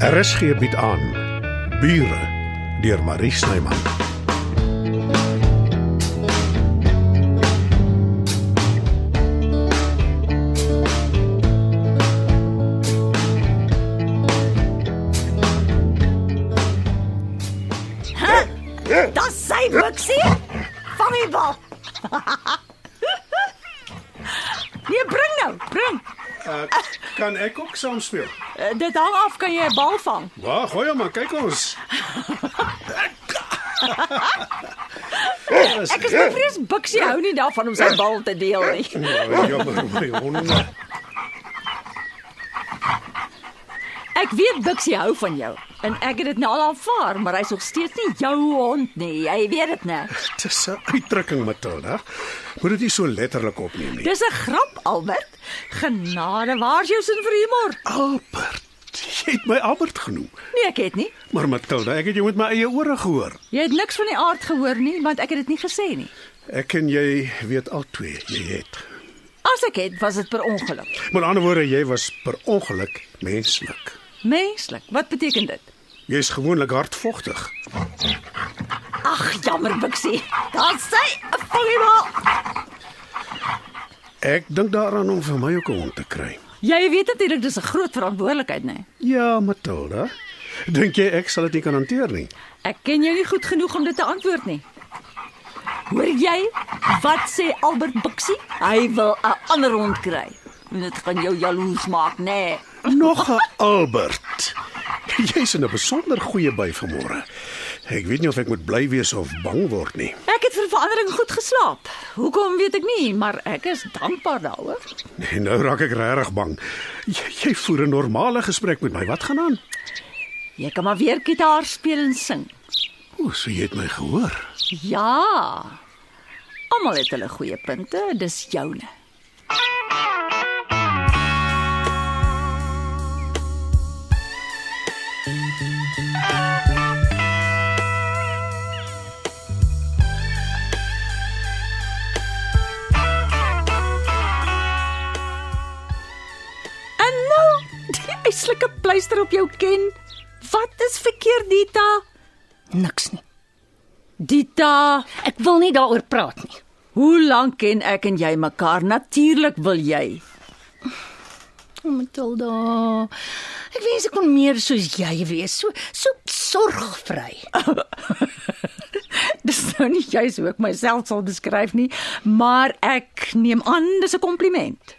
RSG bied aan Bure deur Marie Snyman. Dis sy buksie. Vang die bal. nee, bring nou, bring. Uh, kan ek ook saam speel? Uh, dit hang af kan jy 'n bal vang. Wag, gooi hom maar, kyk ons. Ek is bevrees buksie hou nie daarvan om sy bal te deel nie. Nou, jammer my honde. Ek weet buksie hou van jou en ek het dit nou al aanvaar, maar hy's nog steeds nie jou hond nie. Jy weet dit, né? Dis 'n uitdrukking, Matilda. Moet dit nie so letterlik opneem nie. Dis 'n grap, Albert. Genade, waar's jou sin vir humor? Albert. Jy het my Albert genoem. Nee, ek het nie. Maar Matilda, ek het jou met my eie ore gehoor. Jy het niks van die aard gehoor nie, want ek het dit nie gesê nie. Ek en jy weet al twee, jy het. As ek het, was dit per ongeluk. Met ander woorde, jy was per ongeluk menslik. Menslik. Wat beteken dit? Jy's gewoonlik hardvogtig. Ag, jammer, buksie. Daar sê 'n volleybal. Ek dink daaraan om vir my ook 'n hond te kry. Jy weet natuurlik dis 'n groot verantwoordelikheid, né? Ja, Matilda. Dink jy ek sal dit nie kan hanteer nie? Ek ken jou nie goed genoeg om dit te antwoord nie. Hoor jy wat sê Albert Buksie? Hy wil 'n ander hond kry. Dit gaan jou jaloers maak, né? Nee. Nog 'n Albert. Jy's in 'n besonder goeie by vanmôre. Ek weet nie of ek moet bly wees of bang word nie. Ek het vir verandering goed geslaap. Hoekom weet ek nie, maar ek is dankbaar daaroor. En nou raak ek regtig bang. Jy, jy voer 'n normale gesprek met my. Wat gaan aan? Jy kan maar weer gitaar speel en sing. O, so jy het my gehoor. Ja. Almal het hulle goeie punte, dis joune. Die eislike pleister op jou ken. Wat is verkeerd, Dita? Niks nie. Dita, Ek wil nie daaroor praat nie. hoe lank ken ek en jy mekaar? Natuurlik wil jy. O, Matilda. Ek wens ek kon meer soos jy wees, so so sorgvry. Dis nou nie juis hoe ek myself sal beskryf nie, maar ek neem aan dis 'n kompliment.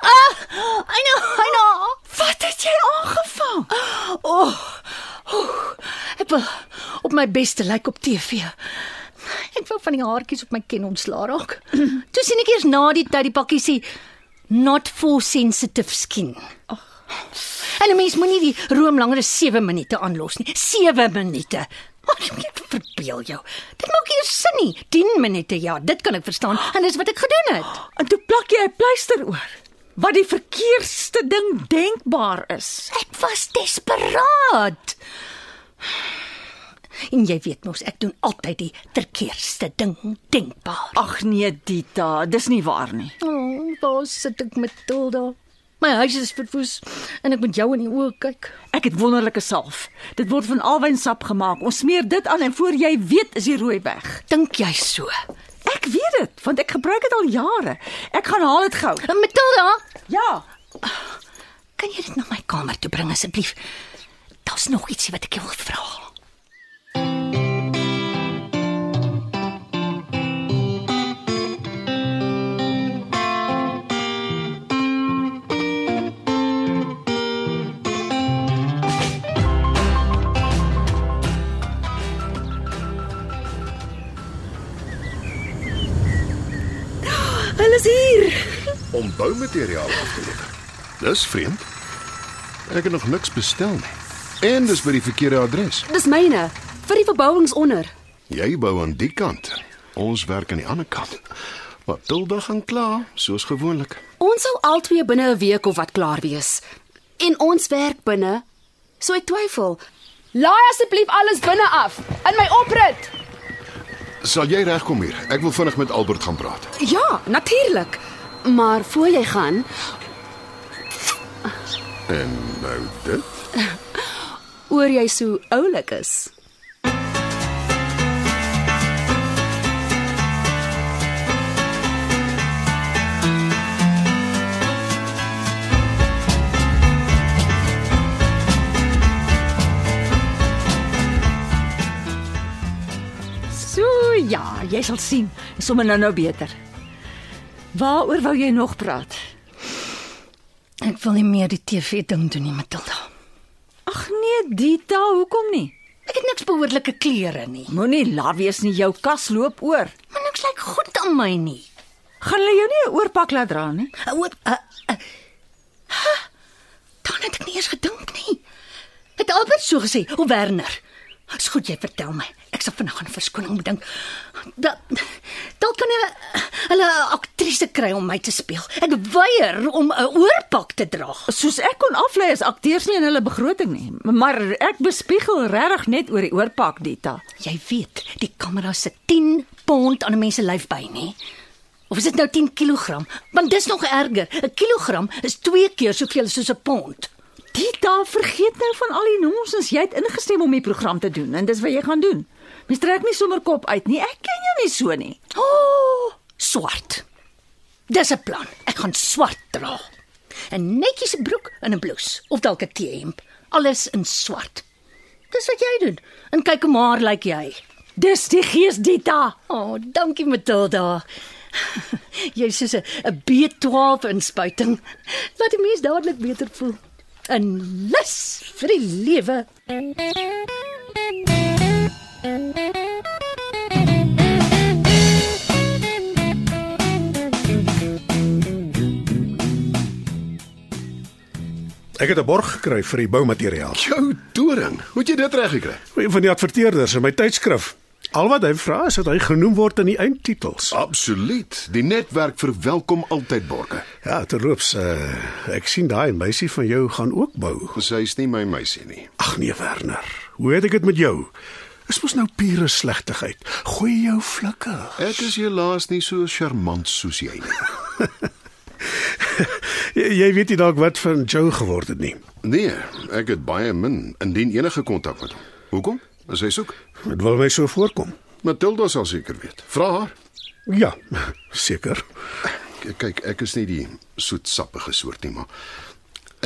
Ah, I know, I know. Wat het jy aangevang? Oh, oh, ek wil op my beste lyk op TV. Ek wou van die haartjies op my ken ontslaa raak. Toe sien ek eers na die tyd die pakkie sê not for sensitive skin. En 'n mens moenie die room langer as 7 minute aanlos nie. 7 minute. Wat ek verbeel jou. Dit maak nie sin nie. 10 minute ja, dit kan ek verstaan. En dis wat ek gedoen het. En toe plak jy 'n pleister oor. Wat die verkeerste ding denkbaar is. Ek was desperaat. En jy weet mos, ek doen altyd die verkeerste ding denkbaar. Ag nee, Dita, dis nie waar nie. O, oh, waar sit ek met Tilda? My huis is verwoes en ek moet jou in die oë kyk. Ek het wonderlike salf. Dit word van alwynsap gemaak. Ons smeer dit aan en voor jy weet is die rooi weg. Dink jy so? Ek weet dit, want ek gebruik dit al jare. Ek gaan haal dit gou. Matilda, Ja. kan jy dit na my kamer toe bring asseblief? Daar's nog ietsie wat ek jou wil vra. Boumateriaal af te lewer. Dis vreemd. Ek het nog niks bestel nie. En dis by die verkeerde adres. Dis myne vir die verbouings onder. Jy bou aan die kant. Ons werk aan die ander kant. Matilda gaan klaar, soos gewoonlik. Ons sal albei binne 'n week of wat klaar wees. En ons werk binne. So ek twyfel. Laai asseblief alles binne af in my oprit. Sal jy regkom hier? Ek wil vinnig met Albert gaan praat. Ja, natuurlik. Maar voor jy gaan, En nou dit. Oor jy so oulik is. So ja, jy sal sien. Sommige nou nou beter. Waaroor wou jy nog praat? Ek wil nie meer die TV ding doen nie, Matilda. Ag nee, Dita, hoekom nie? Ek het niks behoorlike klere nie. Moenie laf wees nie, jou kas loop oor. Maar niks lyk goed aan my nie. Gaan hulle jou nie 'n oorpak laat dra nie? Oop. Uh, uh, uh, dan het ek nie eers gedink nie. Het Albert so gesê, o Werner. Dis goed jy vertel my. Sal vinnig 'n verskoning moet dink. Dat dalk kan hulle hulle 'n aktrise kry om my te speel. Ek weier om 'n oorpak te dra. Soos ek kon aflei as akteurs nie in hulle begroting nie, maar ek bespiegel regtig net oor die oorpak, Dita. Jy weet, die kamera se 10 pond aan 'n mens se lyf by, nê? Of is dit nou 10 kg? Want dis nog erger. 'n Kilogram is 2 keer soveel soos 'n pond. Dita, vergeet nou van al die nonsens. Jy het ingestem om die program te doen en dis wat jy gaan doen. Mens trek nie sommer kop uit nie. Ek ken jou nie so nie. O, oh, swart. Dis 'n plan. Ek gaan swart dra. 'n Netjies broek en 'n blouse of dalk 'n T-hemp. Alles in swart. Dis wat jy doen. En kyk hoe maar lyk jy. Dis die gees, Dita. O, oh, dankie Matilda. Jy's soos 'n 'n B12 inspuiting. Laat die mens dadelik beter voel. 'n Lus vir die lewe. Ek het 'n borg gekry vir die boumateriaal. Jou toring. Hoe het jy dit reg gekry? Een van die adverteerders in my tydskrif. Al wat hy vra is dat hy genoem word in die eindtitels. Absoluut. Die netwerk verwelkom altyd borge. Ja, terloops, uh, ek sien daai meisie van jou gaan ook bou. Sy is nie my meisie nie. Ag nee, Werner. Hoe het ek dit met jou? Dis mos nou pure slegtigheid. Gooi jou flikker. Ek is helaas nie so charmant soos jy nie. Jy, jy weet nie dalk wat van Joe geword het nie. Nee, ek het baie min indien enige kontak met hom. Hoekom? As hy soek. Dit wil my so voorkom. Matilda sal seker weet. Vra haar. Ja, seker. Kyk, ek is nie die soetsappige soort nie, maar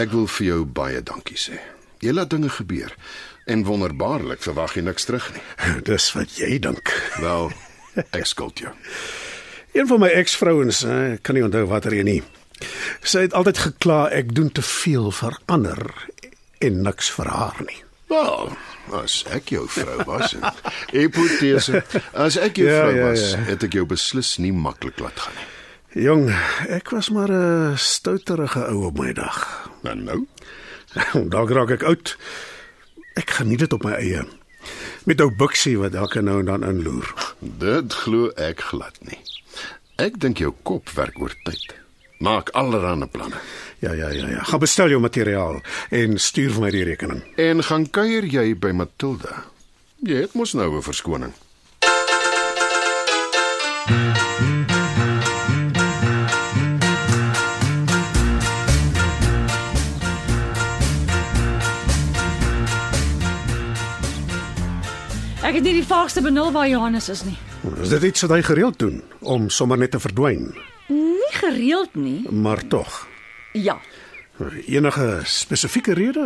ek wil vir jou baie dankie sê. Jy laat dinge gebeur en wonderbaarlik verwag jy niks terug nie. Dis wat jy dink. Wel, ek skuld jou. Een van my eksvrouens, eh, ek kan nie onthou watter een nie. Sy het altyd gekla ek doen te veel vir ander en niks vir haar nie. Wel, as ek jou vrou was en hipotese, as ek jou Ja, vrou ja, was, ja. het ek jou beslis nie maklik laat gaan nie. Jong, ek was maar 'n stouterige ou op my dag. En nou? Dalk raak ek oud. Ek geniet dit op my eie. Met ou buksie wat elke nou en dan inloer. Dit glo ek glad nie. Ek dink jou kop werk oor tyd. Maak allerlei planne. Ja, ja, ja, ja. Gaan bestel jou materiaal en stuur vir my die rekening. En gaan kuier jy by Matilda? Jy het mos nou 'n verskoning. Ek het nie die vaagste benul waar Johannes is nie. Is dit iets wat hy gereeld doen om sommer net te verdwyn? Nie gereeld nie. Maar tog. Ja. Enige spesifieke rede?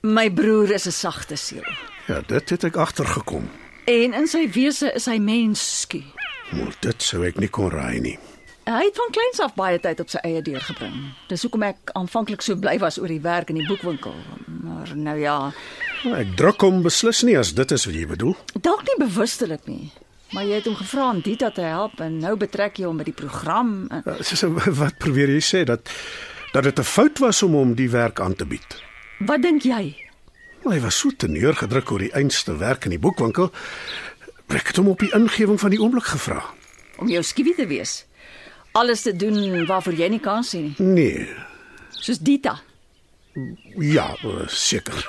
My broer is 'n sagte siel. Ja, dit het ek agtergekom. En in sy wese is hy mensskie. Maar dit sou ek nie kon raai nie. Hy het van kleins af baie tyd op sy eie deurgebring. Dis hoekom ek aanvanklik so bly was oor die werk in die boekwinkel. Maar nou ja, Ek druk hom beslis nie as dit is wat jy bedoel. dalk nie bewustelik nie. Maar jy het hom gevra om Dita te help en nou betrek jy hom by die program. En- Ja, So wat probeer jy sê dat dat dit 'n fout was om hom die werk aan te bied? Wat dink jy? Maar hy was so teneurgedruk oor die einste werk in die boekwinkel. Ek het hom op die ingewing van die oomblik gevra. Om jou skiewie te wees. Alles te doen waarvoor jy nie kan sien nie. Nee, Soos Dita. ja, eh, seker.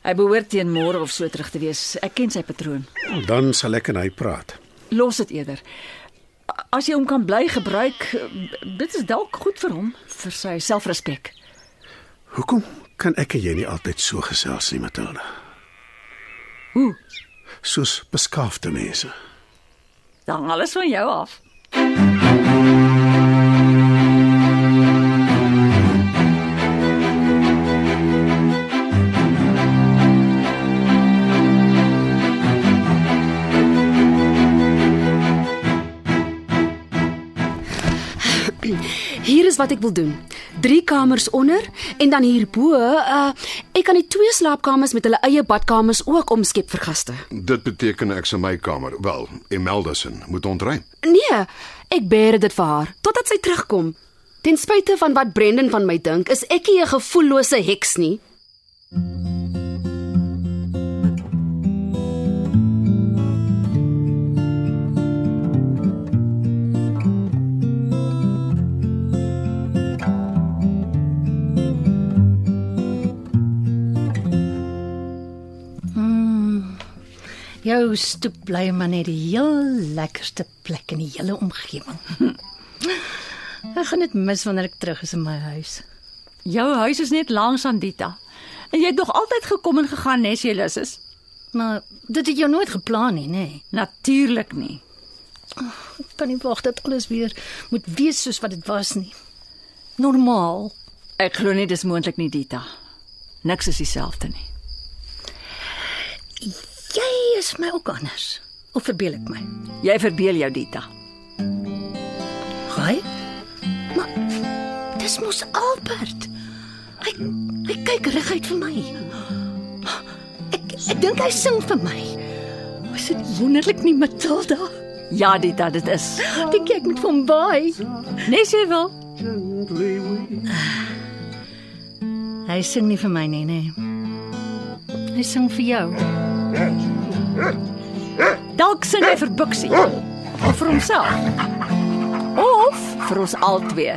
Hy behoort teen môre of so terug te wees. Ek ken sy patroon. Dan sal ek en hy praat. Los dit eerder. As jy hom kan bly gebruik, dit is dalk goed vir hom, vir sy selfrespek. Hoekom kan ek en jy nie altyd so gesels nie, Matilda? Hoe? Soos beskaafde mense. Dan alles van jou af. Hier is wat ek wil doen. 3 kamers onder en dan hierbo, uh ek kan die twee slaapkamers met hulle eie badkamers ook omskep vir gaste. Dit beteken ek se my kamer, wel, Imelda se moet ontruim. Nee, ek bêre dit vir haar totdat sy terugkom. Ten spyte van wat Brendan van my dink, is ek nie 'n gevoellose heks nie. Jou stoep bly maar net die heel lekkerste plek in die hele omgewing. Ek gaan dit mis wanneer ek terug is in my huis. Jou huis is net langs aan Dita. En jy het nog altyd gekom en gegaan nes jy lus is. Maar dit het jou nooit geplan nie, nê? Nee. Natuurlik nie. Ek kan nie wag dat alles weer moet wees soos wat dit was nie. Normaal. Ek glo nie dis moontlik nie, Dita. Niks is dieselfde nie. Is my ook anders. Of verbeel ek my? Jy verbeel jou, Dita. Hy? Maar dis mos Albert. Hy hy kyk reguit vir my. Ek ek dink hy sing vir my. Was dit wonderlik nie Matilda? Ja, Dita, dit is. Dink jy ek moet vir hom baai? Nes jy wil. Hy sing nie vir my nie, nê. Hy sing vir jou. Dalk sing hy vir Buxie of vir homself. Of vir ons albei.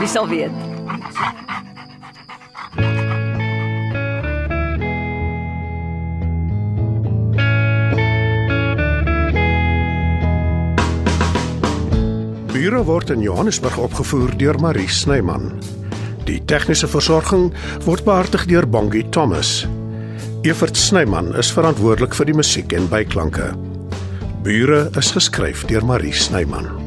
Wie sal weet? Bure word in Johannesburg opgevoer deur Marie Snyman. Die tegniese versorging word behartig deur Bongie Thomas. Evert Snyman is verantwoordelik vir die musiek en byklanke. Bure is geskryf deur Marie Snyman.